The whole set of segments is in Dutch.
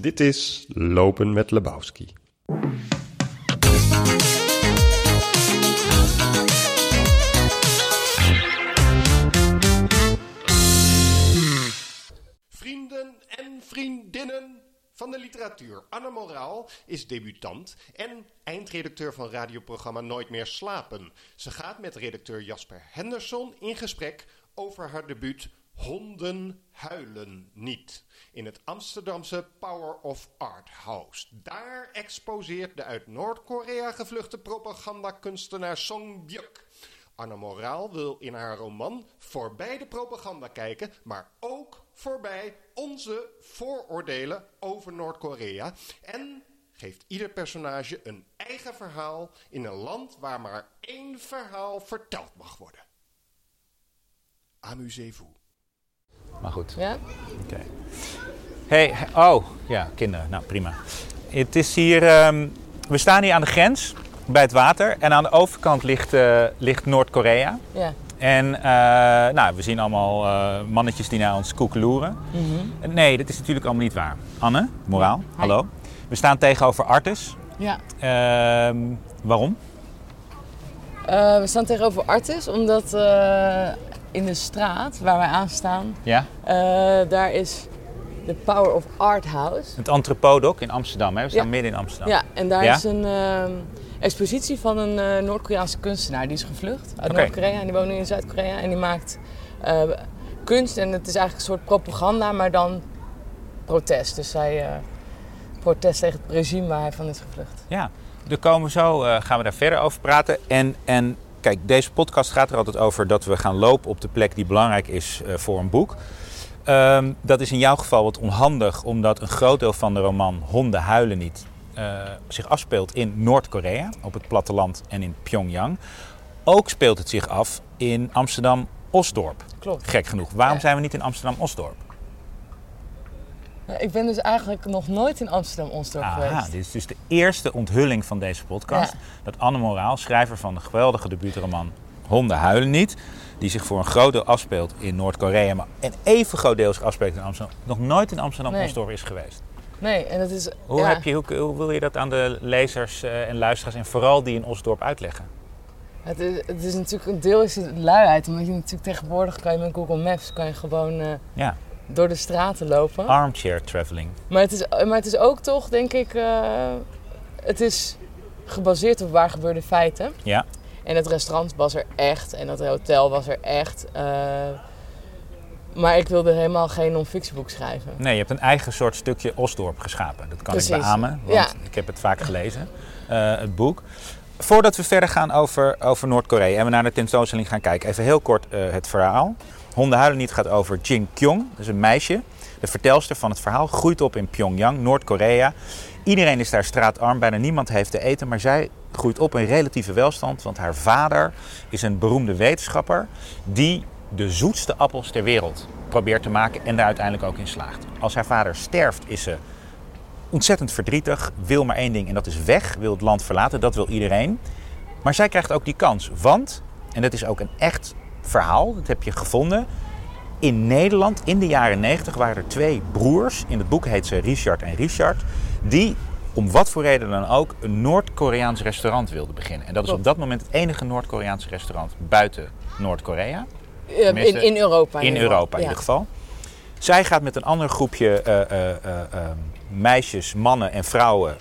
Dit is Lopen met Lebowski. Vrienden en vriendinnen van de literatuur. Anne Moraal is debutant en eindredacteur van radioprogramma Nooit meer slapen. Ze gaat met redacteur Jasper Henderson in gesprek over haar debuut Honden huilen niet. In het Amsterdamse Power of Art House. Daar exposeert de uit Noord-Korea gevluchte propagandakunstenaar Song Byuk. Anne Moraal wil in haar roman voorbij de propaganda kijken, maar ook voorbij onze vooroordelen over Noord-Korea. En geeft ieder personage een eigen verhaal in een land waar maar één verhaal verteld mag worden. Amusez-vous. Maar goed. Ja? Oké. Hey, oh, ja, kinderen. Nou, prima. Het is hier, ehm, we staan hier aan de grens bij het water. En aan de overkant ligt, eh, ligt Noord-Korea. Ja. En eh, nou, we zien allemaal eh, mannetjes die naar ons koekeloeren. Nee, dat is natuurlijk allemaal niet waar. Anne, moraal, hallo. We staan tegenover Artis. Ja. Ehm, waarom? We staan tegenover Artis, omdat in de straat waar wij aan staan, Ja? eh, daar is de Power of Art House. Het Anthropodok in Amsterdam. Hè? We staan Ja. midden in Amsterdam. Ja, en daar Ja? is een ehm, expositie van een eh, Noord-Koreaanse kunstenaar. Die is gevlucht uit. Noord-Korea en die woont nu in Zuid-Korea. En die maakt eh, kunst en het is eigenlijk een soort propaganda, maar dan protest. Dus eh, protest tegen het regime waar hij van is gevlucht. Ja, er komen zo, gaan we daar verder over praten. En, en kijk, deze podcast gaat er altijd over dat we gaan lopen op de plek die belangrijk is eh, voor een boek. Ehm, dat is in jouw geval wat onhandig, omdat een groot deel van de roman Honden huilen niet eh, zich afspeelt in Noord-Korea, op het platteland en in Pyongyang. Ook speelt het zich af in Amsterdam-Osdorp. Klopt. Gek genoeg. Waarom Ja. zijn we niet in Amsterdam-Osdorp? Ja, ik ben dus eigenlijk nog nooit in Amsterdam-Onsdorp Aha, geweest. dit is dus de eerste onthulling van deze podcast. Ja. Dat Anne Moraal, schrijver van de geweldige debuutroman Honden huilen niet, die zich voor een groot deel afspeelt in Noord-Korea, maar een even groot deel zich afspeelt in Amsterdam, nog nooit in Amsterdam-Osdorp is geweest. Nee, en dat is... Hoe, ja. heb je, hoe, hoe wil je dat aan de lezers eh, en luisteraars en vooral die in Osdorp uitleggen? Het is, het is natuurlijk een deel is het luiheid, omdat je natuurlijk tegenwoordig kan je met Google Maps kan je gewoon eh, Ja, door de straten lopen. armchair traveling. Maar, het is, maar het is ook toch, denk ik, eh, het is gebaseerd op waar gebeurde feiten. Ja, En het restaurant was er echt en dat hotel was er echt. eh, maar ik wilde helemaal geen non-fictieboek schrijven. nee, je hebt een eigen soort stukje Osdorp geschapen. Dat kan Precies. ik beamen, want Ja. ik heb het vaak gelezen, eh, het boek. Voordat we verder gaan over, over Noord-Korea en we naar de tentoonstelling gaan kijken, even heel kort het verhaal. Honden niet gaat over Jin Kyung, dat is een meisje. De vertelster van het verhaal groeit op in Pyongyang, Noord-Korea. Iedereen is daar straatarm, bijna niemand heeft te eten, maar zij groeit op in relatieve welstand, want haar vader is een beroemde wetenschapper die de zoetste appels ter wereld probeert te maken en daar uiteindelijk ook in slaagt. Als haar vader sterft, is ze ontzettend verdrietig, wil maar één ding en dat is weg, wil het land verlaten, dat wil iedereen. Maar zij krijgt ook die kans, want, en dat is ook een echt verhaal, dat heb je gevonden, in Nederland in de jaren 90 waren er twee broers, in het boek heet ze Richard en Richard, die om wat voor reden dan ook een Noord-Koreaans restaurant wilden beginnen. En dat is op dat moment het enige Noord-Koreaanse restaurant buiten Noord-Korea. In, Europa. In ieder geval. Europa in ieder geval. Zij gaat met een ander groepje eh, eh, eh, meisjes, mannen en vrouwen,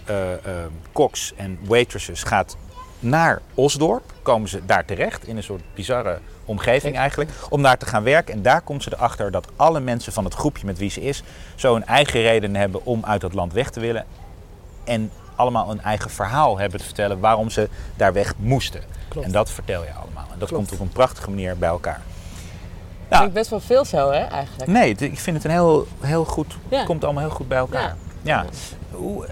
koks en waitresses, gaat naar Osdorp. Komen ze daar terecht in een soort bizarre omgeving eigenlijk. Om daar te gaan werken. En daar komt ze erachter dat alle mensen van het groepje met wie ze is... zo eigen reden hebben om uit dat land weg te willen. En allemaal een eigen verhaal hebben te vertellen waarom ze daar weg moesten. Klopt. En dat vertel je allemaal. En dat Klopt. komt op een prachtige manier bij elkaar. Ik denk best wel veel zo, hè, eigenlijk. Nee, ik vind het een heel, heel goed. Ja. Het komt allemaal heel goed bij elkaar. Ja. Ja. Hoe-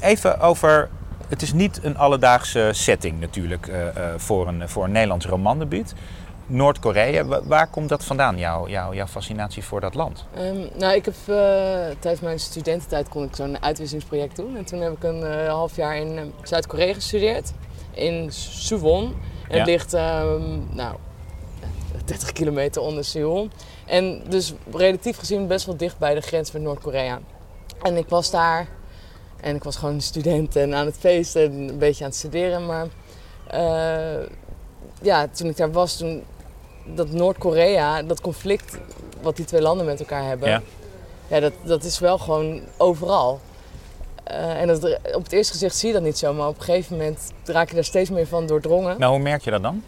Even over. Het is niet een alledaagse setting natuurlijk eh, eh, voor, een, voor een Nederlands romandebuut. Noord-Korea, wa- waar komt dat vandaan, jouw, jouw, jouw fascinatie voor dat land? Ehm, nou, ik heb eh, tijdens mijn studententijd kon ik zo'n uitwisselingsproject doen. En toen heb ik een half jaar in eh, Zuid-Korea gestudeerd. In Suwon. En Ja. ligt, ehm, nou, 30 kilometer onder Seoul. En dus relatief gezien best wel dicht bij de grens met Noord-Korea. En ik was daar en ik was gewoon een student en aan het feesten en een beetje aan het studeren. Maar uh, ja, toen ik daar was, toen dat Noord-Korea, dat conflict wat die twee landen met elkaar hebben, Ja. ja, dat, dat is wel gewoon overal. Eh, en dat, op het eerste gezicht zie je dat niet zo, maar op een gegeven moment raak je daar steeds meer van doordrongen. Nou, hoe merk je dat dan?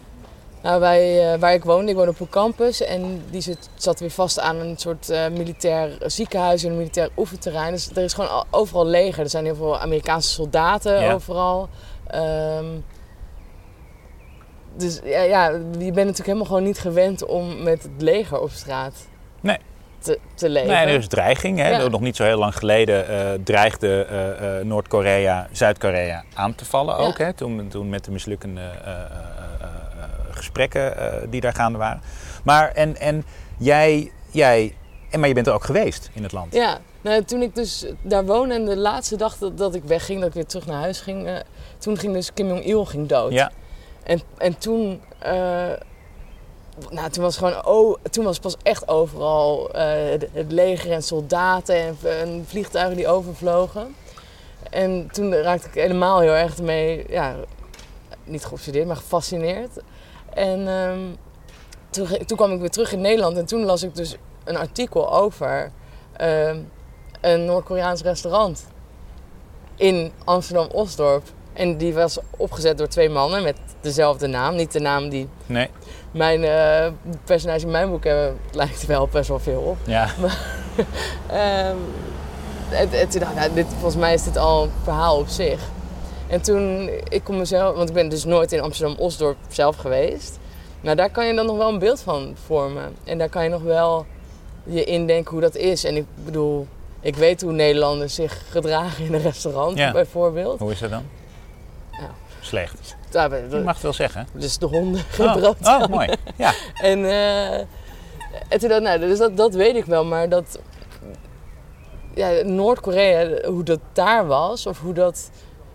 Nou, eh, waar ik woonde, ik woonde op een campus en die zit, zat weer vast aan een soort eh, militair ziekenhuis en een militair oefenterrein. Dus er is gewoon al- overal leger. Er zijn heel veel Amerikaanse soldaten Ja. overal. Ehm, dus ja, ja, je bent natuurlijk helemaal gewoon niet gewend om met het leger op straat Nee. te, te leven. Nee, er is dreiging. Hè? Ja. Nog niet zo heel lang geleden eh, dreigde Noord-Korea Zuid-Korea aan te vallen ook. Hè? Toen, toen met de mislukkende gesprekken eh, die daar gaande waren. Maar en, en jij, jij en, maar je bent er ook geweest in het land. Ja, nou, toen ik dus daar woonde en de laatste dag dat, dat ik wegging, dat ik weer terug naar huis ging, eh, toen ging dus Kim Jong-il ging dood. Ja. En, en toen, eh, nou, toen was gewoon, oh, toen was pas echt overal het, het leger en soldaten en, en vliegtuigen die overvlogen. En toen raakte ik helemaal heel erg mee, ja, niet geobsedeerd, maar gefascineerd. En ehm, toen, toen kwam ik weer terug in Nederland en toen las ik dus een artikel over ehm, een Noord-Koreaans restaurant in Amsterdam-Osdorp. En die was opgezet door twee mannen met dezelfde naam. Niet de naam die Nee? mijn eh personage in mijn boek hebben, lijkt wel best wel veel op. Ja. En, en toen dacht ik, nou, dit, volgens mij is dit al een verhaal op zich. En toen, ik kon mezelf, want ik ben dus nooit in Amsterdam-Osdorp zelf geweest. Nou, daar kan je dan nog wel een beeld van vormen. En daar kan je nog wel je indenken hoe dat is. En ik bedoel, ik weet hoe Nederlanders zich gedragen in een restaurant, Ja. bijvoorbeeld. Hoe is dat dan? Slecht. Je mag het wel zeggen. dus de honden Oh, gebrood. oh, mooi. Ja. En, eh, en toen ik, nou, dus dat, dat weet ik wel, maar dat... Ja, Noord-Korea, hoe dat daar was, of hoe dat,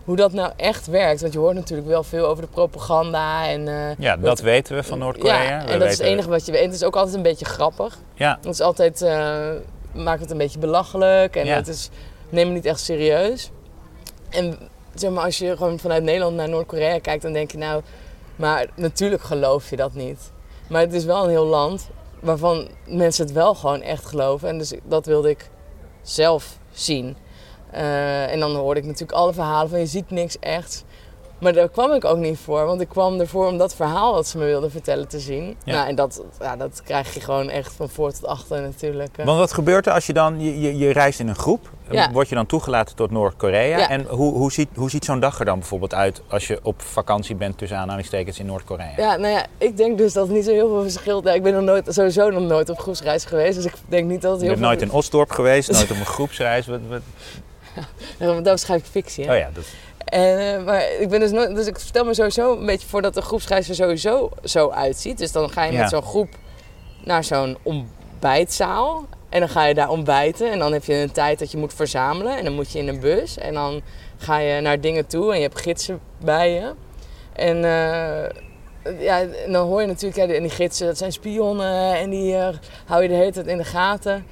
hoe dat nou echt werkt. Want je hoort natuurlijk wel veel over de propaganda en... eh, ja, dat weten we van Noord-Korea. Ja, We en dat is het enige wat je weet. Het is ook altijd een beetje grappig. Ja, Het is altijd, eh, maakt het een beetje belachelijk en Ja. het is, neem het niet echt serieus. En zeg maar, als je gewoon vanuit Nederland naar Noord-Korea kijkt, dan denk je nou, maar natuurlijk geloof je dat niet. Maar het is wel een heel land waarvan mensen het wel gewoon echt geloven. En dus dat wilde ik zelf zien. Eh, en dan hoorde ik natuurlijk alle verhalen van je ziet niks echt. Maar daar kwam ik ook niet voor, want ik kwam ervoor om dat verhaal dat ze me wilden vertellen te zien. Ja. Nou, en dat, ja, dat krijg je gewoon echt van voor tot achter natuurlijk. eh. Want wat gebeurt er als je dan, je, je, je reist in een groep, Ja. word je dan toegelaten tot Noord-Korea? Ja. En hoe, hoe, ziet, hoe ziet zo'n dag er dan bijvoorbeeld uit als je op vakantie bent tussen aanhalingstekens in Noord-Korea? Ja, nou ja, ik denk dus dat het niet zo heel veel verschilt. Ja, ik ben nog nooit, sowieso nog nooit op groepsreis geweest, dus ik denk niet dat het Je heel bent nooit veel... in Osdorp geweest, nooit op een groepsreis. Wat, wat- Ja, dat schrijf ik fictie, hè? Oh ja, dat, En, eh, maar ik ben dus nooit, dus ik stel me sowieso een beetje voor dat de groepsreis er sowieso zo uitziet. Dus dan ga je Ja. met zo'n groep naar zo'n ontbijtzaal. En dan ga je daar ontbijten. En dan heb je een tijd dat je moet verzamelen. En dan moet je in een bus. En dan ga je naar dingen toe. En je hebt gidsen bij je. En, eh, ja, en dan hoor je natuurlijk, ja, en die gidsen, dat zijn spionnen. En die eh, hou je de hele tijd in de gaten.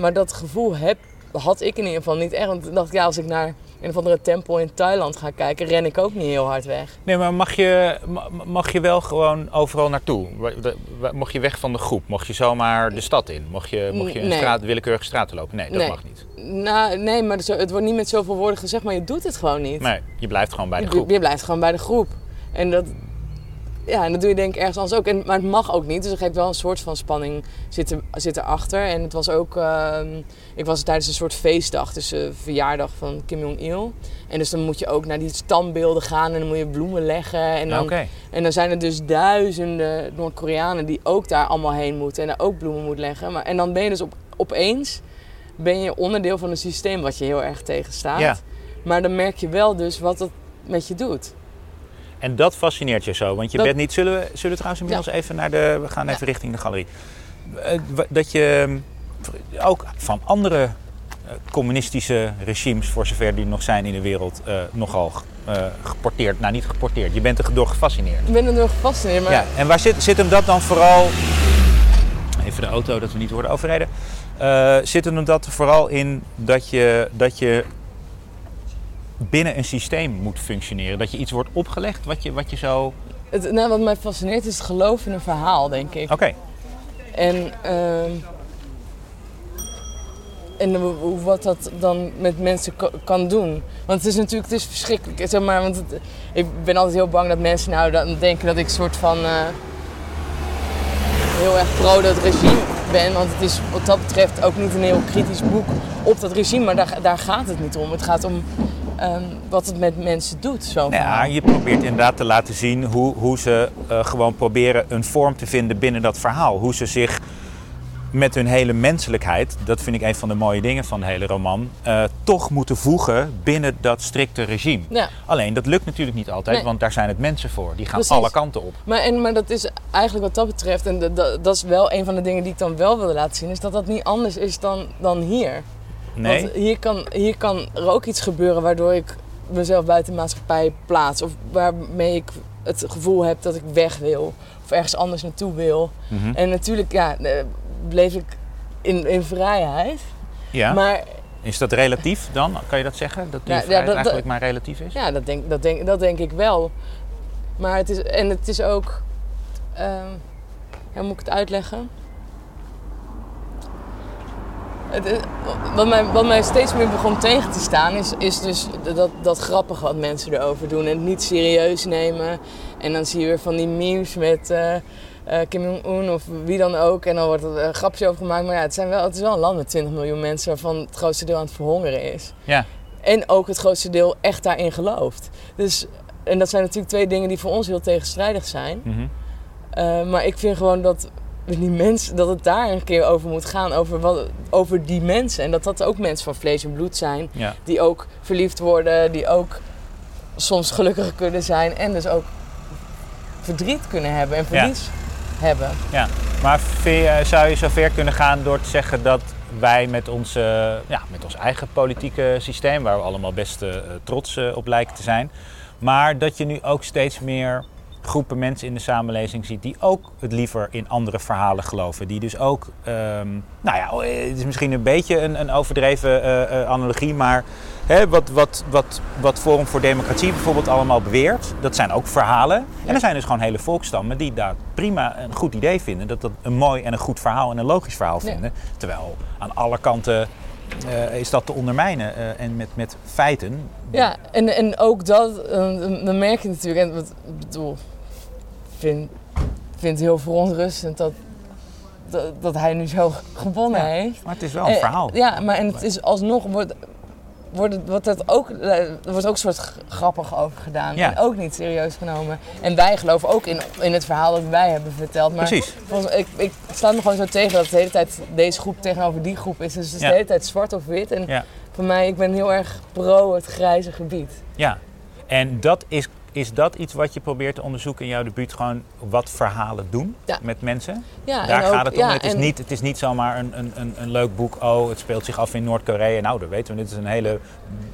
Maar dat gevoel heb, had ik in ieder geval niet echt. Want toen dacht ik, ja, als ik naar een of andere tempel in Thailand ga kijken, ren ik ook niet heel hard weg. Nee, maar mag je, ma- mag je wel gewoon overal naartoe? Mocht je weg van de groep? Mocht je zomaar de stad in? Mocht je, mocht je een Nee. straat, willekeurige straat lopen? Nee, dat Nee. mag niet. Nou, nee, maar het wordt niet met zoveel woorden gezegd, maar je doet het gewoon niet. Nee, je blijft gewoon bij de je, groep. je blijft gewoon bij de groep. En dat, ja, en dat doe je denk ik ergens anders ook. En, maar het mag ook niet, dus er geeft wel een soort van spanning zit, er, zit erachter. En het was ook, ehm, ik was tijdens een soort feestdag, dus de verjaardag van Kim Jong-il. En dus dan moet je ook naar die standbeelden gaan en dan moet je bloemen leggen. En dan. En dan zijn er dus duizenden Noord-Koreanen die ook daar allemaal heen moeten en daar ook bloemen moeten leggen. Maar, en dan ben je dus op, opeens ben je onderdeel van een systeem wat je heel erg tegenstaat. Ja. Maar dan merk je wel dus wat het met je doet. En dat fascineert je zo, want je Dat- bent niet. Zullen we, zullen we trouwens inmiddels even naar de. We gaan even richting de galerie. Eh, Dat je mm, ook van andere eh, communistische regimes, voor zover die nog zijn in de wereld, eh, nogal geporteerd. Nou, niet geporteerd. Je bent er door gefascineerd. Ik ben er door gefascineerd, maar Ja, en waar zit, zit hem dat dan vooral... Even de auto, dat we niet worden overreden. Uh, zit hem dat vooral in dat je, dat je binnen een systeem moet functioneren? Dat je iets wordt opgelegd wat je, wat je zo... Het, nou, wat mij fascineert is het geloof in een verhaal, denk ik. Oké. En, uh, en wat dat dan met mensen kan doen. Want het is natuurlijk het is verschrikkelijk. Zeg maar, want het, ik ben altijd heel bang dat mensen nou dan denken dat ik soort van... Uh, heel erg pro dat regime ben. Want het is wat dat betreft ook niet een heel kritisch boek op dat regime. Maar daar, daar gaat het niet om. Het gaat om um, wat het met mensen doet. Zo nou ja, je probeert inderdaad te laten zien hoe, hoe ze uh, gewoon proberen een vorm te vinden binnen dat verhaal. Hoe ze zich met hun hele menselijkheid, dat vind ik een van de mooie dingen van de hele roman, uh, toch moeten voegen binnen dat strikte regime. Ja. Alleen dat lukt natuurlijk niet altijd, nee. want daar zijn het mensen voor. Die gaan Precies. alle kanten op. Maar, en, maar dat is eigenlijk wat dat betreft, en dat, dat is wel een van de dingen die ik dan wel wilde laten zien, is dat dat niet anders is dan, dan hier. Nee. Want hier kan, hier kan er ook iets gebeuren waardoor ik mezelf buiten de maatschappij plaats. Of waarmee ik het gevoel heb dat ik weg wil. Of ergens anders naartoe wil. Mm -hmm. En natuurlijk, ja, bleef ik in, in vrijheid. Ja. Maar is dat relatief dan? Kan je dat zeggen? Dat die ja, vrijheid ja, dat, eigenlijk maar relatief is? Ja, dat denk, dat, denk, dat denk ik wel. Maar het is, en het is ook... Uh, hoe moet ik het uitleggen? Het, wat, mij, wat mij steeds meer begon tegen te staan is, is dus dat, dat grappige wat mensen erover doen. En het niet serieus nemen. En dan zie je weer van die memes met uh, uh, Kim Jong-un of wie dan ook. En dan wordt er een grapje over gemaakt. Maar ja, het, zijn wel, het is wel een land met 20 miljoen mensen waarvan het grootste deel aan het verhongeren is. Ja. En ook het grootste deel echt daarin gelooft. Dus, en dat zijn natuurlijk twee dingen die voor ons heel tegenstrijdig zijn. Mm -hmm. uh, maar ik vind gewoon dat die mensen, dat het daar een keer over moet gaan, over, wat, over die mensen. En dat dat ook mensen van vlees en bloed zijn, ja. die ook verliefd worden, die ook soms gelukkig kunnen zijn en dus ook verdriet kunnen hebben en verlies ja. hebben. Ja, maar je, zou je zover kunnen gaan door te zeggen dat wij met, onze, ja, met ons eigen politieke systeem, waar we allemaal best uh, trots uh, op lijken te zijn, maar dat je nu ook steeds meer groepen mensen in de samenleving ziet die ook het liever in andere verhalen geloven. Die dus ook, um, nou ja, het is misschien een beetje een, een overdreven uh, uh, analogie, maar hè, wat, wat, wat, wat Forum voor Democratie bijvoorbeeld allemaal beweert, dat zijn ook verhalen. En er zijn dus gewoon hele volkstammen die daar prima een goed idee vinden, dat dat een mooi en een goed verhaal en een logisch verhaal vinden. Ja. Terwijl aan alle kanten uh, is dat te ondermijnen uh, en met, met feiten. Ja, en, en ook dat, uh, dan merk je natuurlijk, en wat ik bedoel, vind, vind het heel verontrustend dat, dat, dat hij nu zo gewonnen ja, heeft. Maar het is wel een verhaal. Ja, maar en het is alsnog wordt, wordt, het, wordt het ook, er wordt ook een soort grappig over gedaan. Ja. En ook niet serieus genomen. En wij geloven ook in, in het verhaal dat wij hebben verteld. Maar Precies. Volgens, ik, ik sta me gewoon zo tegen dat het de hele tijd deze groep tegenover die groep is. Dus het is Ja. de hele tijd zwart of wit. En voor mij, ik ben heel erg pro het grijze gebied. Ja, en dat is, is dat iets wat je probeert te onderzoeken in jouw debuut? Gewoon wat verhalen doen Ja. met mensen? Ja, Daar ook, gaat het om. ja, het, is niet, het is niet zomaar een, een, een, een leuk boek. Oh, het speelt zich af in Noord-Korea. Nou, dat weten we. Dit is een hele...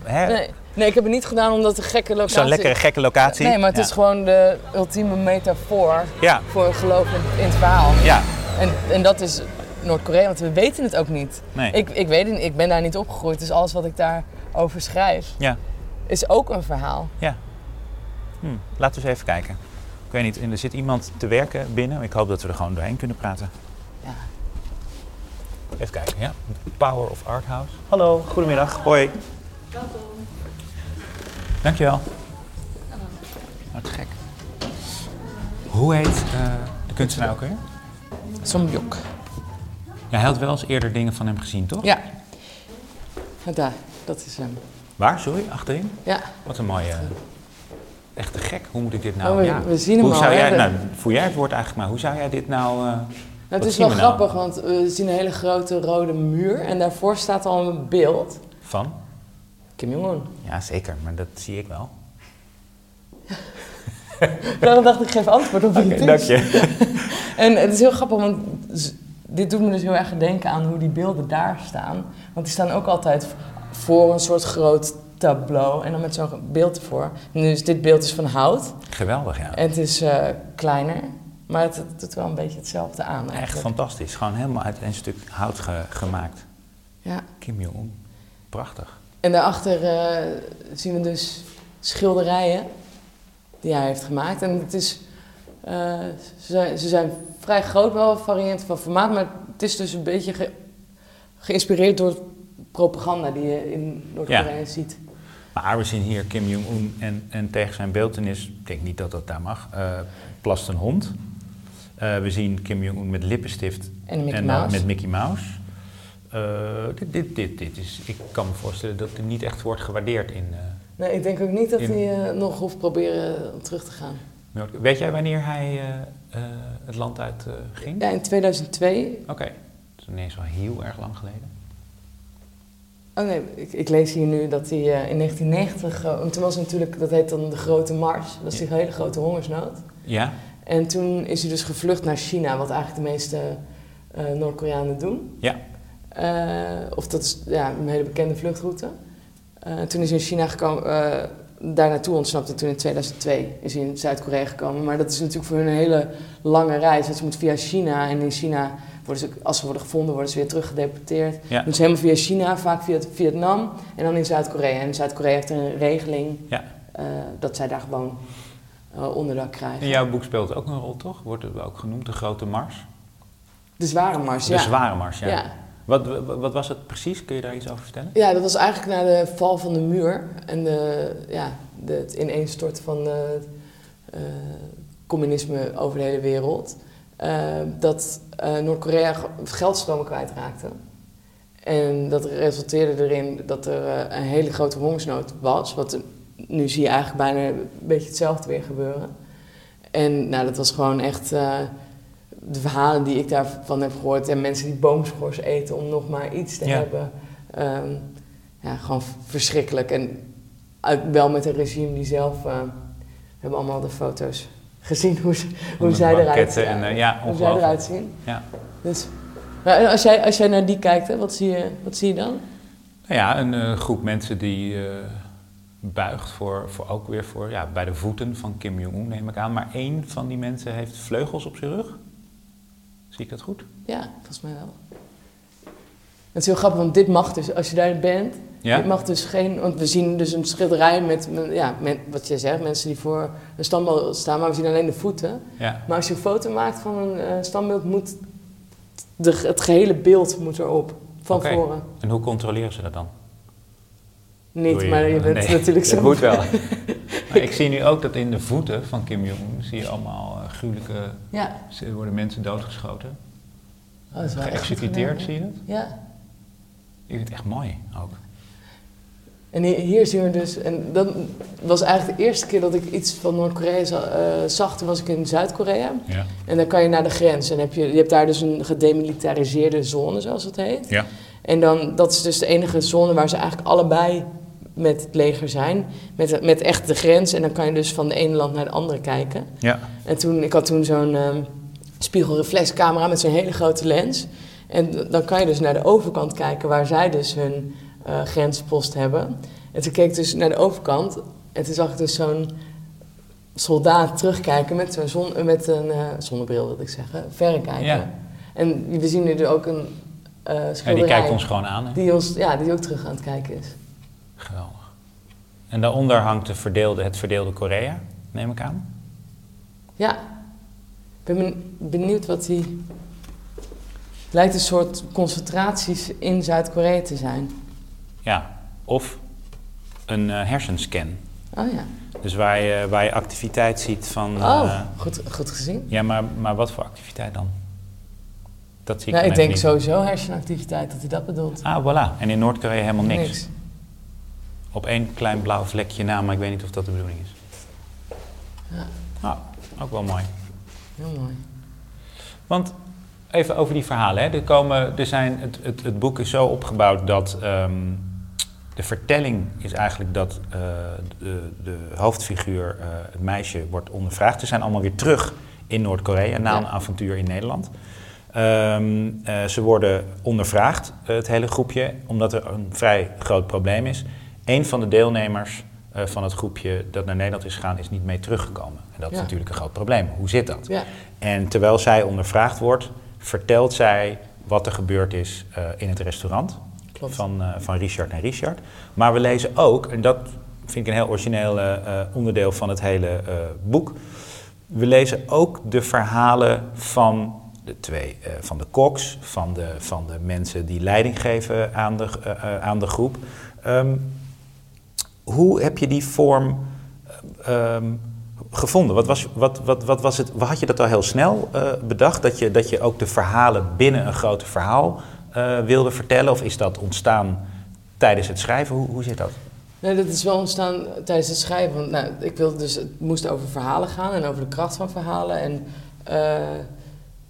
Hè, Nee, nee, ik heb het niet gedaan omdat het een gekke locatie Zo'n lekkere gekke locatie. Nee, maar het ja. is gewoon de ultieme metafoor Ja, voor geloof in, in het verhaal. ja, En, en dat is Noord-Korea, want we weten het ook niet. nee. Ik, ik weet het ik ben daar niet opgegroeid, dus alles wat ik daarover schrijf Ja, is ook een verhaal. Hm. laten we eens even kijken. Ik weet niet, er zit iemand te werken binnen. Ik hoop dat we er gewoon doorheen kunnen praten. Ja. Even kijken, ja. Power of Art House. Hallo, goedemiddag. Hoi. Dankjewel. Wat gek. Hoe heet eh, de kunstenaar ook weer? Somjok. Ja, hij had wel eens eerder dingen van hem gezien, toch? Ja. Daar, dat is hem. Waar, sorry? Achterin? Ja. Wat een mooie... Echt te gek. Hoe moet ik dit nou... Oh, we, ja. we zien hem Hoe al. zou jij... Nou, voel jij het woord eigenlijk maar. Hoe zou jij dit nou... eh, Nou, het is wel we nou? grappig, want we zien een hele grote rode muur en daarvoor staat al een beeld. Van? Kim Jong-un. Ja, zeker. Maar dat zie ik wel. Daarom dacht ik, geef antwoord op het is. dank je. En het is heel grappig, want dit doet me dus heel erg denken aan hoe die beelden daar staan. Want die staan ook altijd voor een soort groot tableau en dan met zo'n beeld ervoor. En dus dit beeld is van hout Geweldig, ja. en het is eh, kleiner. Maar het, het doet wel een beetje hetzelfde aan Echt fantastisch. Gewoon helemaal uit een stuk hout ge- gemaakt. Ja. Kim Jong-un. Prachtig. En daarachter eh, zien we dus schilderijen die hij heeft gemaakt. En het is, eh, ze, zijn, ze zijn vrij groot, wel variërend van formaat, maar het is dus een beetje ge- geïnspireerd door propaganda die je in Noord-Korea ziet. Maar we zien hier Kim Jong-un en, en tegen zijn beeltenis, ik denk niet dat dat daar mag, eh, plast een hond. Eh, we zien Kim Jong-un met lippenstift En Mickey en Mouse. met Mickey Mouse. Eh, dit, dit, dit, dit is, ik kan me voorstellen dat dit niet echt wordt gewaardeerd in uh, Nee, ik denk ook niet dat In- hij nog hoeft proberen om terug te gaan. Noord- Weet jij wanneer hij het land uit ging? Ja, in 2002. Oké, dat is ineens wel heel erg lang geleden. Oh nee, ik, ik lees hier nu dat hij eh, in 1990, eh, want toen was natuurlijk, dat heet dan de Grote Mars, dat is die hele grote hongersnood. Ja? En toen is hij dus gevlucht naar China, wat eigenlijk de meeste eh, Noord-Koreanen doen. Ja. Eh, of dat is ja, een hele bekende vluchtroute. Eh, toen is hij in China gekomen, eh, daar naartoe ontsnapt en toen in 2002 is hij in Zuid-Korea gekomen. Maar dat is natuurlijk voor hun een hele lange reis. Want ze moeten via China en in China, worden ze, als ze worden gevonden, worden ze weer teruggedeporteerd. Ja. Dus helemaal via China, vaak via Vietnam en dan in Zuid-Korea. En Zuid-Korea heeft een regeling Ja. eh, dat zij daar gewoon eh, onderdak krijgen. In jouw boek speelt ook een rol, toch? Wordt het ook genoemd, de grote mars? De zware mars, De ja. zware mars, ja. ja. Wat, wat, was het precies? Kun je daar iets over vertellen? Ja, dat was eigenlijk na de val van de muur en de, ja, de, het ineenstorten van eh, communisme over de hele wereld. Eh, dat eh, Noord-Korea ge- geldstromen kwijtraakte. En dat resulteerde erin dat er eh, een hele grote hongersnood was. Wat nu zie je eigenlijk bijna een beetje hetzelfde weer gebeuren. En nou, dat was gewoon echt de verhalen die ik daarvan heb gehoord. En mensen die boomschors eten om nog maar iets te Ja. hebben. Ehm, ja, gewoon verschrikkelijk. En uit- wel met een regime die zelf... we hebben allemaal de foto's gezien hoe, ze- hoe, zij, eruit, banketten en, eh, ja, hoe zij eruit zien. Ja. Dus, maar en als, jij, als jij naar die kijkt, hè, wat, zie je, wat zie je dan? Nou ja, een eh, groep mensen die eh, buigt voor, voor ook weer voor, ja, bij de voeten van Kim Jong-un, neem ik aan. Maar één van die mensen heeft vleugels op zijn rug. Zie ik dat goed? Ja, volgens mij wel. Het is heel grappig, want dit mag dus, als je daar bent, Ja? dit mag dus geen, want we zien dus een schilderij met, ja, met, wat je zegt, mensen die voor een standbeeld staan, maar we zien alleen de voeten. Ja. Maar als je een foto maakt van een eh, standbeeld, moet de, het gehele beeld moet erop, van Oké. voren. En hoe controleren ze dat dan? Niet, maar je bent nee, natuurlijk zo. Dat moet wel. maar ik zie nu ook dat in de voeten van Kim Jong-un zie je allemaal eh, gruwelijke... Ja, Er worden mensen doodgeschoten. oh, Geëxecuteerd, zie je dat? Ja. Ik vind het echt mooi ook. En hier, zien we dus, en dat was eigenlijk de eerste keer dat ik iets van Noord-Korea eh, zag, toen was ik in Zuid-Korea. Ja. En dan kan je naar de grens en heb je, je hebt daar dus een gedemilitariseerde zone, zoals het heet. Ja. En dan, dat is dus de enige zone waar ze eigenlijk allebei met het leger zijn. Met, met echt de grens. En dan kan je dus van de ene land naar de andere kijken. Ja. En toen, ik had toen zo'n ehm, spiegelreflexcamera met zo'n hele grote lens. En dan kan je dus naar de overkant kijken waar zij dus hun eh, grenspost hebben. En toen keek ik dus naar de overkant. En toen zag ik dus zo'n soldaat terugkijken met, zo'n zon, met een eh, zonnebril, wil ik zeggen. Verrekijker. Ja. En we zien nu er ook een eh Ja, die kijkt ons gewoon aan. Hè? Die, ons, ja, die ook terug aan het kijken is. Geweldig. En daaronder hangt de verdeelde, het verdeelde Korea, neem ik aan. Ja. Ik ben ben- benieuwd wat die... Het lijkt een soort concentraties in Zuid-Korea te zijn. Ja. Of een eh, hersenscan. Oh ja. Dus waar je, waar je activiteit ziet van... Oh, eh, goed, goed gezien. ja, maar, maar wat voor activiteit dan? Dat zie ik Nou, dan ik denk niet. sowieso hersenactiviteit, dat hij dat bedoelt. Ah, voilà. En in Noord-Korea helemaal niks. Op één klein blauw vlekje na, maar ik weet niet of dat de bedoeling is. Ja. Nou, ook wel mooi. Heel mooi. Want even over die verhalen. Hè. Er komen, er zijn, het, het, het boek is zo opgebouwd dat ehm, de vertelling is eigenlijk dat eh, de, de hoofdfiguur, eh, het meisje, wordt ondervraagd. Ze zijn allemaal weer terug in Noord-Korea na Ja. een avontuur in Nederland. Ehm, eh, ze worden ondervraagd, het hele groepje, omdat er een vrij groot probleem is. Een van de deelnemers van het groepje dat naar Nederland is gegaan, is niet mee teruggekomen. En dat is natuurlijk een groot probleem. Hoe zit dat? Ja. En terwijl zij ondervraagd wordt, vertelt zij wat er gebeurd is in het restaurant Van, eh, van Richard en Richard. Maar we lezen ook, en dat vind ik een heel origineel eh, eh, onderdeel van het hele boek. We lezen ook de verhalen van de twee, van de koks, van de, van de mensen die leiding geven aan de, aan de groep. Ehm, hoe heb je die vorm eh, ehm, gevonden? Wat, was, wat, wat, wat was het? Had je dat al heel snel bedacht? Dat je, dat je ook de verhalen binnen een groot verhaal eh, wilde vertellen? Of is dat ontstaan tijdens het schrijven? Hoe, hoe zit dat? Nee, dat is wel ontstaan tijdens het schrijven. Want, nou, ik wilde dus, het moest over verhalen gaan en over de kracht van verhalen. En eh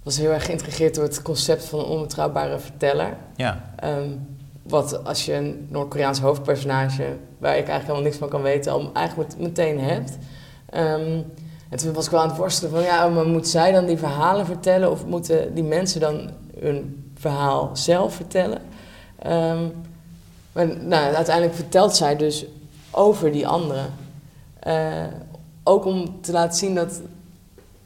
was heel erg geïntrigeerd door het concept van een onbetrouwbare verteller. Ja, Ehm, wat als je een Noord-Koreaans hoofdpersonage, waar ik eigenlijk helemaal niks van kan weten, al eigenlijk met- meteen hebt. Ehm, en toen was ik wel aan het worstelen van, ja, maar moet zij dan die verhalen vertellen of moeten die mensen dan hun verhaal zelf vertellen? Ehm, maar nou, uiteindelijk vertelt zij dus over die anderen. Eh, ook om te laten zien dat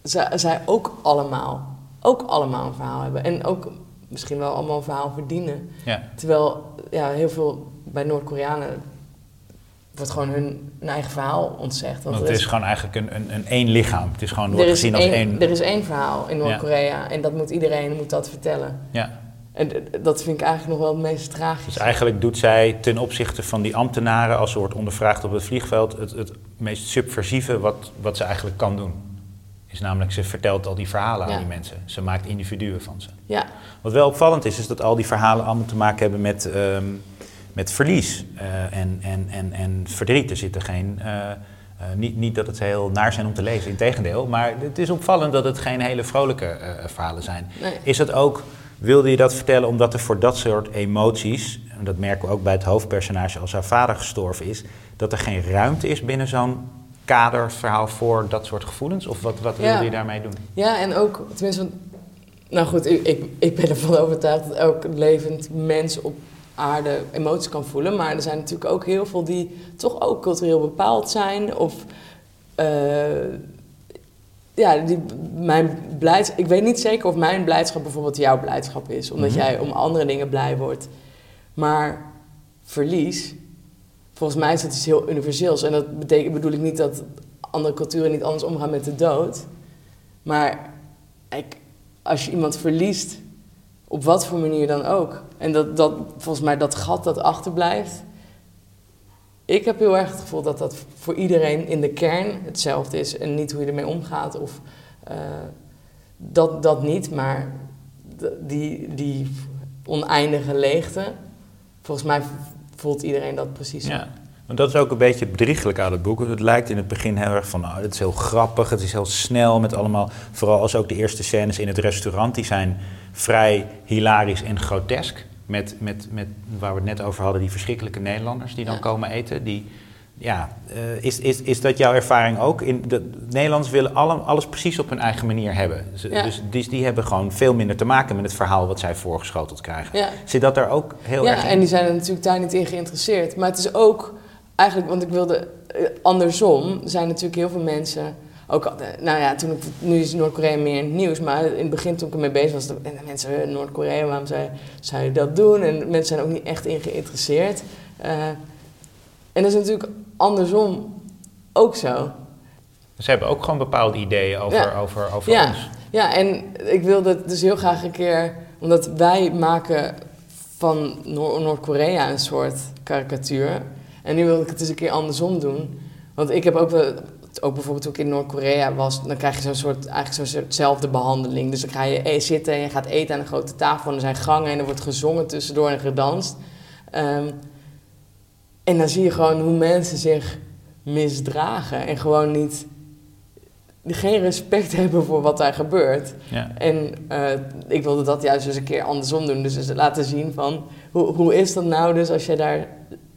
zij, zij ook allemaal, ook allemaal een verhaal hebben. En ook misschien wel allemaal een verhaal verdienen. ja. Terwijl ja, heel veel bij Noord-Koreanen wordt gewoon hun, hun eigen verhaal ontzegd. Want het is gewoon eigenlijk een, een, een één lichaam. Het is gewoon wordt gezien als één, één. er is één verhaal in Noord-Korea en dat moet iedereen moet dat vertellen. Ja. En dat vind ik eigenlijk nog wel het meest tragisch. Dus eigenlijk doet zij ten opzichte van die ambtenaren, als ze wordt ondervraagd op het vliegveld, het, het meest subversieve wat, wat ze eigenlijk kan doen. Is namelijk, ze vertelt al die verhalen aan die mensen. Ze maakt individuen van ze. Ja, Wat wel opvallend is, is dat al die verhalen allemaal te maken hebben met, ehm, met verlies eh, en, en, en, en verdriet. Er zitten geen. eh, eh, niet, niet dat het heel naar zijn om te lezen, integendeel. Maar het is opvallend dat het geen hele vrolijke verhalen zijn. nee. Is dat ook, wilde je dat vertellen omdat er voor dat soort emoties, en dat merken we ook bij het hoofdpersonage als haar vader gestorven is, dat er geen ruimte is binnen zo'n kaderverhaal voor dat soort gevoelens? Of wat, wat Ja. wilde je daarmee doen? Ja, en ook, tenminste, nou goed, ik, ik, ik ben ervan overtuigd dat elk levend mens op aarde emoties kan voelen. Maar er zijn natuurlijk ook heel veel die toch ook cultureel bepaald zijn. Of, eh, ja, die, mijn blijds, ik weet niet zeker of mijn blijdschap bijvoorbeeld jouw blijdschap is. Omdat Mhm. jij om andere dingen blij wordt. Maar verlies, volgens mij is dat iets heel universeels. En dat betekent, bedoel ik niet dat andere culturen niet anders omgaan met de dood. Maar ik, als je iemand verliest, op wat voor manier dan ook. En dat, dat, volgens mij dat gat dat achterblijft. Ik heb heel erg het gevoel dat dat voor iedereen in de kern hetzelfde is. En niet hoe je ermee omgaat. Of eh, dat, dat niet, maar die, die oneindige leegte. Volgens mij voelt iedereen dat precies. Ja. Want dat is ook een beetje het aan het boek. Het lijkt in het begin heel erg van, oh, het is heel grappig, het is heel snel met allemaal... Vooral als ook de eerste scènes in het restaurant, die zijn vrij hilarisch en grotesk. Met, met, met, waar we het net over hadden, die verschrikkelijke Nederlanders die dan Ja. komen eten. Die, ja, eh, is, is, is dat jouw ervaring ook? In de, Nederlanders willen alle, alles precies op hun eigen manier hebben. Ze- Ja. Dus die, die hebben gewoon veel minder te maken met het verhaal wat zij voorgeschoteld krijgen. Ja. Zit dat er ook heel erg Ja, in? en die zijn er natuurlijk daar niet in geïnteresseerd. Maar het is ook eigenlijk, want ik wilde eh, andersom, zijn natuurlijk heel veel mensen. Ook, al- eh, nou ja, toen ik, nu is Noord-Korea meer in het nieuws, maar in het begin toen ik ermee bezig was, en de mensen, eh, Noord-Korea, waarom zou, zou je dat doen? En mensen zijn ook niet echt in geïnteresseerd. Eh, en dat is natuurlijk andersom ook zo. Ze hebben ook gewoon bepaalde ideeën over, Ja. over, over Ja. ons. Ja, en ik wilde dus heel graag een keer, omdat wij maken van Noor- Noord-Korea een soort karikatuur. En nu wil ik het eens een keer andersom doen. Want ik heb ook wel, ook bijvoorbeeld toen ik in Noord-Korea was, dan krijg je zo'n soort, eigenlijk zo'n soortzelfde behandeling. Dus dan ga je e- zitten en je gaat eten aan een grote tafel en er zijn gangen en er wordt gezongen tussendoor en gedanst. Ehm, en dan zie je gewoon hoe mensen zich misdragen en gewoon niet, geen respect hebben voor wat daar gebeurt. Ja. En eh, ik wilde dat juist eens een keer andersom doen. Dus, eens laten zien van, hoe, hoe is dat nou dus als je daar...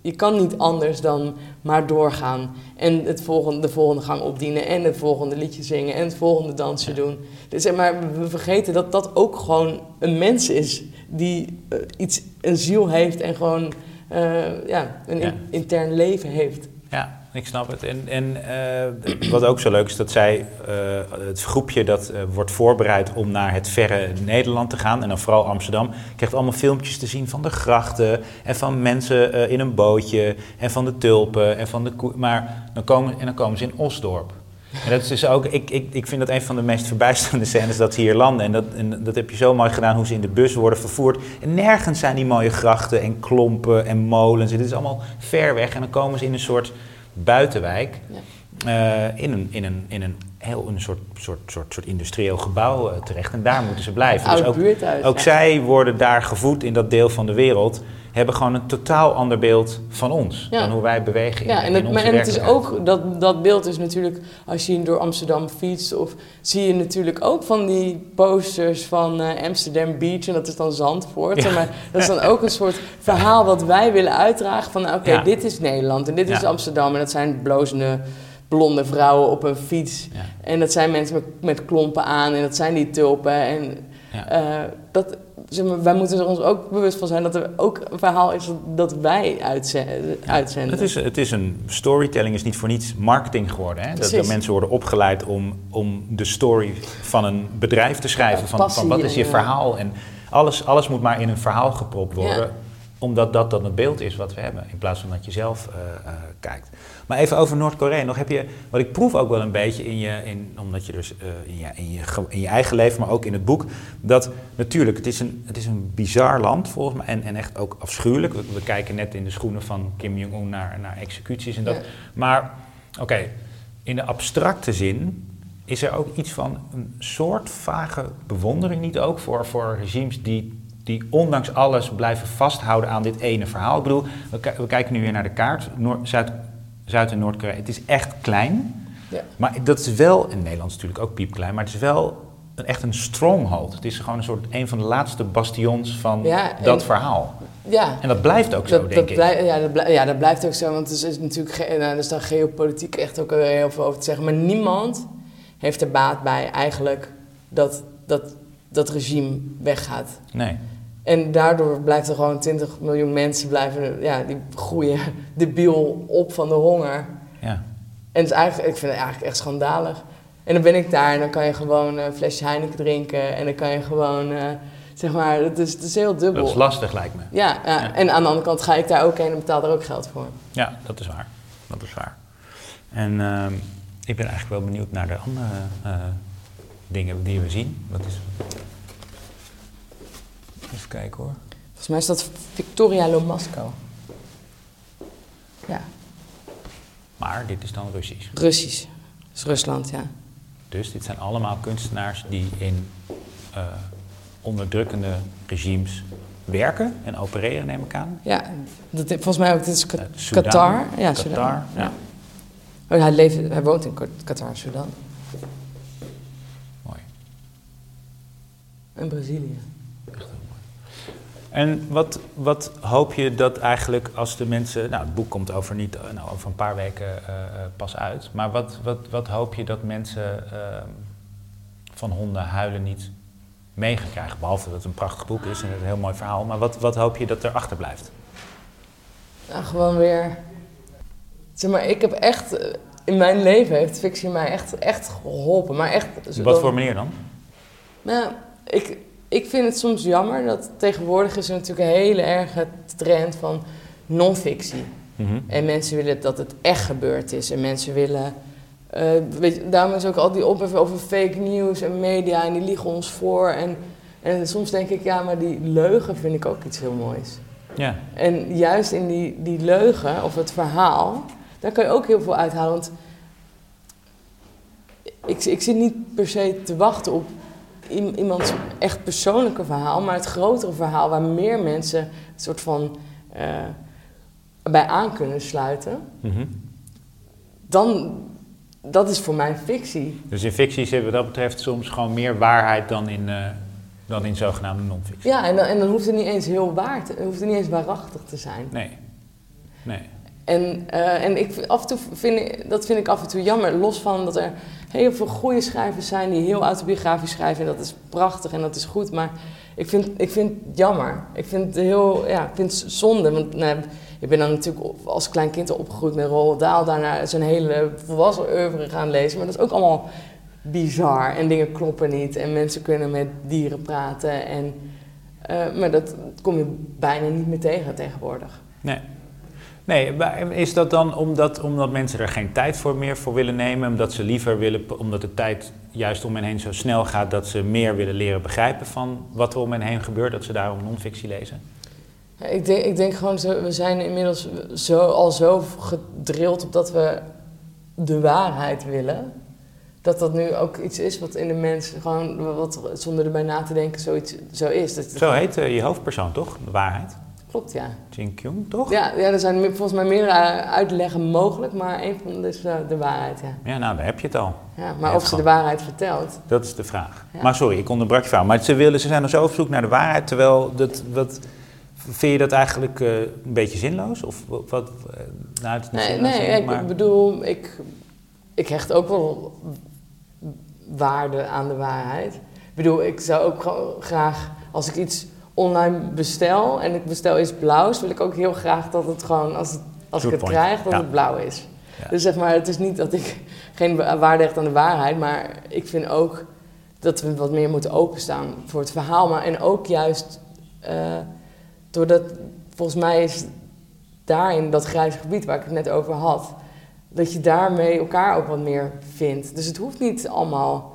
Je kan niet anders dan maar doorgaan. En het volgende, de volgende gang opdienen. En het volgende liedje zingen. En het volgende dansje doen. Dus, zeg maar we vergeten dat dat ook gewoon een mens is. Die eh, iets, een ziel heeft en gewoon eh, ja, een Ja. in- intern leven heeft. Ik snap het. En, en uh, wat ook zo leuk is, dat zij, uh, het groepje dat uh, wordt voorbereid om naar het verre Nederland te gaan, en dan vooral Amsterdam, krijgt allemaal filmpjes te zien van de grachten en van mensen in een bootje en van de tulpen en van de koe. Maar dan komen, en dan komen ze in Osdorp. En dat is dus ook, ik, ik, ik vind dat een van de meest verbijsterende scènes dat ze hier landen. En dat, en dat heb je zo mooi gedaan, hoe ze in de bus worden vervoerd. En nergens zijn die mooie grachten en klompen en molens. Het is allemaal ver weg. En dan komen ze in een soort buitenwijk. Ja. Uh, in, een, in, een, in een heel een soort, soort, soort, soort industrieel gebouw uh, terecht. En daar moeten ze blijven. Dus ook, buurthuis, ook zij worden daar gevoed in dat deel van de wereld hebben gewoon een totaal ander beeld van ons. Dan hoe wij bewegen in, ja, en, het, en het is ook, dat, dat beeld is natuurlijk, als je door Amsterdam fietst, of zie je natuurlijk ook van die posters van uh, Amsterdam Beach, en dat is dan Zandvoort. Ja. Maar dat is dan ook een soort verhaal wat wij willen uitdragen van, oké, okay, dit is Nederland en dit is Amsterdam. En dat zijn blozende blonde vrouwen op een fiets. En dat zijn mensen met, met klompen aan en dat zijn die tulpen. En uh, dat, zeg maar, wij moeten er ons ook bewust van zijn dat er ook een verhaal is dat wij uitzenden. het, is, het is een storytelling, is niet voor niets marketing geworden. Hè? Dat, dat, mensen worden opgeleid om, om de story van een bedrijf te schrijven. van, van wat is je verhaal? En alles, alles moet maar in een verhaal gepropt worden. Omdat dat dan het beeld is wat we hebben. In plaats van dat je zelf uh, uh, kijkt. Maar even over Noord-Korea. Nog heb je, wat ik proef ook wel een beetje in je, in, omdat je dus uh, in, je, in, je, in je eigen leven, maar ook in het boek, dat natuurlijk, het is een, het is een bizar land volgens mij en, en echt ook afschuwelijk. We, we kijken net in de schoenen van Kim Jong-un naar, naar executies en dat. Maar oké, in de abstracte zin is er ook iets van een soort vage bewondering niet ook voor, voor regimes die die ondanks alles blijven vasthouden aan dit ene verhaal. Ik bedoel, we, we kijken nu weer naar de kaart. Zuid Zuid- en Noord-Korea. Het is echt klein. Ja. Maar dat is wel, in Nederland is natuurlijk ook piepklein, maar het is wel een, echt een stronghold. Het is gewoon een soort een van de laatste bastions van dat verhaal. Ja. En dat blijft ook zo, dat, denk dat ik. ja, dat blijft, ja, dat blijft ook zo, want er is natuurlijk nou, er staat geopolitiek echt ook heel veel over te zeggen. Maar niemand heeft er baat bij eigenlijk dat dat, dat regime weggaat. Nee. En daardoor blijft er gewoon 20 miljoen mensen blijven, ja, die groeien debiel op van de honger. Ja. En het is eigenlijk, ik vind het eigenlijk echt schandalig. En dan ben ik daar en dan kan je gewoon een flesje Heineken drinken en dan kan je gewoon, uh, zeg maar, het is, het is heel dubbel. Dat is lastig lijkt me. Ja, ja, en aan de andere kant ga ik daar ook heen en betaal daar ook geld voor. Ja, dat is waar. Dat is waar. En uh, ik ben eigenlijk wel benieuwd naar de andere uh, dingen die we zien. Wat is... Even kijken hoor. Volgens mij is dat Victoria Lomasco. Ja. Maar dit is dan Russisch. Russisch. Dat is Rusland, ja. Dus dit zijn allemaal kunstenaars die in uh, onderdrukkende regimes werken en opereren, neem ik aan. Ja, dat, volgens mij ook. Dit is Qatar. Uh, Qatar. Ja, Qatar, Sudan. ja. Oh, hij, leeft, hij woont in Qatar, Sudan. Mooi. En Brazilië. En wat, wat hoop je dat eigenlijk als de mensen. Nou, het boek komt over, niet, nou, over een paar weken uh, pas uit. Maar wat, wat, wat hoop je dat mensen uh, van honden huilen niet mee gaan krijgen? Behalve dat het een prachtig boek is en het een heel mooi verhaal. Maar wat, wat hoop je dat er achterblijft? Nou, gewoon weer. Zeg maar, ik heb echt. In mijn leven heeft fictie mij echt, echt geholpen. Maar echt. Wat voor manier dan? Nou, ik ik vind het soms jammer dat tegenwoordig is er natuurlijk een hele erge trend van non-fictie. Mhm. En mensen willen dat het echt gebeurd is. En mensen willen. Uh, weet je, daarom is ook al die ophef over fake news en media en die liegen ons voor. En, en soms denk ik, ja, maar die leugen vind ik ook iets heel moois. Ja. En juist in die, die leugen of het verhaal, daar kan je ook heel veel uithalen. Want ik, ik zit niet per se te wachten op iemands echt persoonlijke verhaal, maar het grotere verhaal waar meer mensen een soort van uh, bij aan kunnen sluiten, mm dan dat is voor mij fictie. Dus in fictie zit wat dat betreft soms gewoon meer waarheid dan in, uh, dan in zogenaamde non-fictie. Ja, en dan, en dan hoeft het niet eens heel waar te, hoeft het niet eens waarachtig te zijn. Nee. Nee. En, uh, en ik, af en toe vind dat vind ik af en toe jammer. Los van dat er heel veel goede schrijvers zijn die heel autobiografisch schrijven. En dat is prachtig en dat is goed. Maar ik vind, ik vind het jammer. Ik vind het heel, ja, ik vind het zonde. Want nou, ik ben dan natuurlijk als klein kind opgegroeid met Roald Dahl. Daarna zijn hele volwassen oeuvre gaan lezen. Maar dat is ook allemaal bizar. En dingen kloppen niet. En mensen kunnen met dieren praten. En, eh, maar dat kom je bijna niet meer tegen tegenwoordig. Nee. Nee, is dat dan omdat, omdat mensen er geen tijd voor meer voor willen nemen? Omdat ze liever willen, omdat de tijd juist om hen heen zo snel gaat, dat ze meer willen leren begrijpen van wat er om hen heen gebeurt, dat ze daarom non-fictie lezen? Ja, ik, denk, ik denk gewoon, we zijn inmiddels zo, al zo gedrild op dat we de waarheid willen. Dat dat nu ook iets is wat in de mens gewoon, wat zonder erbij na te denken, zoiets zo is. Dat, Zo heet eh, je hoofdpersoon toch? De waarheid. Klopt, ja. Jin Kyung, toch? Ja, ja, er zijn volgens mij meerdere uitleggen mogelijk, maar één van de is eh, de waarheid, ja. Ja, nou, daar heb je het al. ja maar of ze gewoon. de waarheid vertelt, Dat is de vraag. Ja. Maar sorry, ik onderbrak je verhaal. Maar ze, willen, ze zijn er zo op zoek naar de waarheid, terwijl dat, wat, vind je dat eigenlijk eh, een beetje zinloos? Of wat? eh, nou, het Nee, nee denk ik, ik maar- bedoel, ik, ik hecht ook wel waarde aan de waarheid. Ik bedoel, ik zou ook gewoon graag, als ik iets online bestel en ik bestel iets blauws, wil ik ook heel graag dat het gewoon, als, het, als ik het point. krijg, dat Ja. het blauw is. Ja. Dus zeg maar, het is niet dat ik geen wa- waarde hecht aan de waarheid, maar ik vind ook dat we wat meer moeten openstaan voor het verhaal. Maar en ook juist eh, doordat, volgens mij is daarin dat grijze gebied waar ik het net over had, dat je daarmee elkaar ook wat meer vindt. Dus het hoeft niet allemaal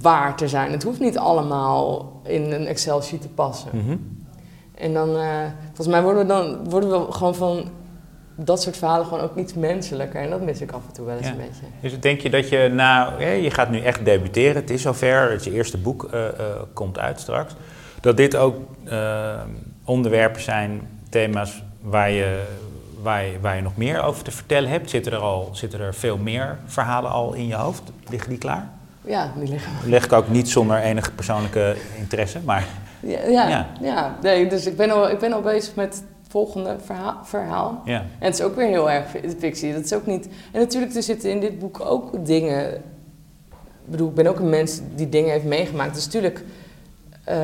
waar te zijn. Het hoeft niet allemaal in een Excel-sheet te passen. Mhm. En dan, eh, volgens mij worden we dan worden we gewoon van dat soort verhalen gewoon ook iets menselijker. En dat mis ik af en toe wel eens Ja. een beetje. Dus denk je dat je na, hè, je gaat nu echt debuteren, het is zover, het je eerste boek eh, eh, komt uit straks, dat dit ook onderwerpen zijn, thema's waar je, waar, je, waar je nog meer over te vertellen hebt? Zitten er, al, zitten er veel meer verhalen al in je hoofd? Liggen die klaar? Ja, die liggen. Leg ik ook niet zonder enige persoonlijke interesse, maar Ja, ja, Ja. ja. Nee, dus ik ben, al, ik ben al bezig met het volgende verhaal. verhaal. ja. En het is ook weer heel erg fi- fictie. Dat is ook niet... En natuurlijk, er zitten in dit boek ook dingen... Ik bedoel, ik ben ook een mens die dingen heeft meegemaakt. Dus natuurlijk eh,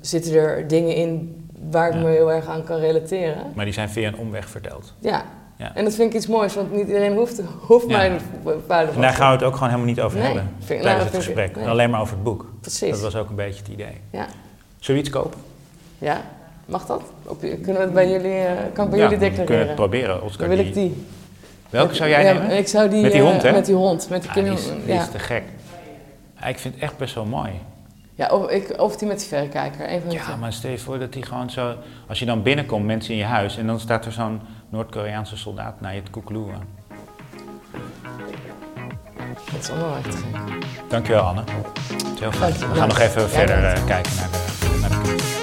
zitten er dingen in waar ik Ja. me heel erg aan kan relateren. Maar die zijn via een omweg verteld. Ja. Ja. En dat vind ik iets moois, want niet iedereen hoeft, hoeft Ja. mijn vuile En daar gaan we het ook gewoon helemaal niet over Nee, hebben vind- tijdens nou, het ik- gesprek. nee. Alleen maar over het boek. Precies. Dat was ook een beetje het idee. Ja. Zullen we iets kopen? ja, mag dat? Op, kunnen we het bij jullie, eh, kan ik bij ja, jullie we kunnen declareren? het proberen. Oscar, Dan wil ik die-. Welke zou jij ja, nemen? Ik zou die, Met die eh, hond, hè? Met die hond. Met die Ah, die, is, die is te gek. Ja, ik vind het echt best wel mooi. Ja, of, ik, of die met die verrekijker. De Ja, maar stel je voor dat die gewoon zo... Als je dan binnenkomt, mensen in je huis... en dan staat er zo'n Noord-Koreaanse soldaat naar je te koekeloeren. Dat is allemaal echt gek. Dankjewel, Anne. Het heel fijn. We gaan nog even verder eh, kijken naar de, naar de.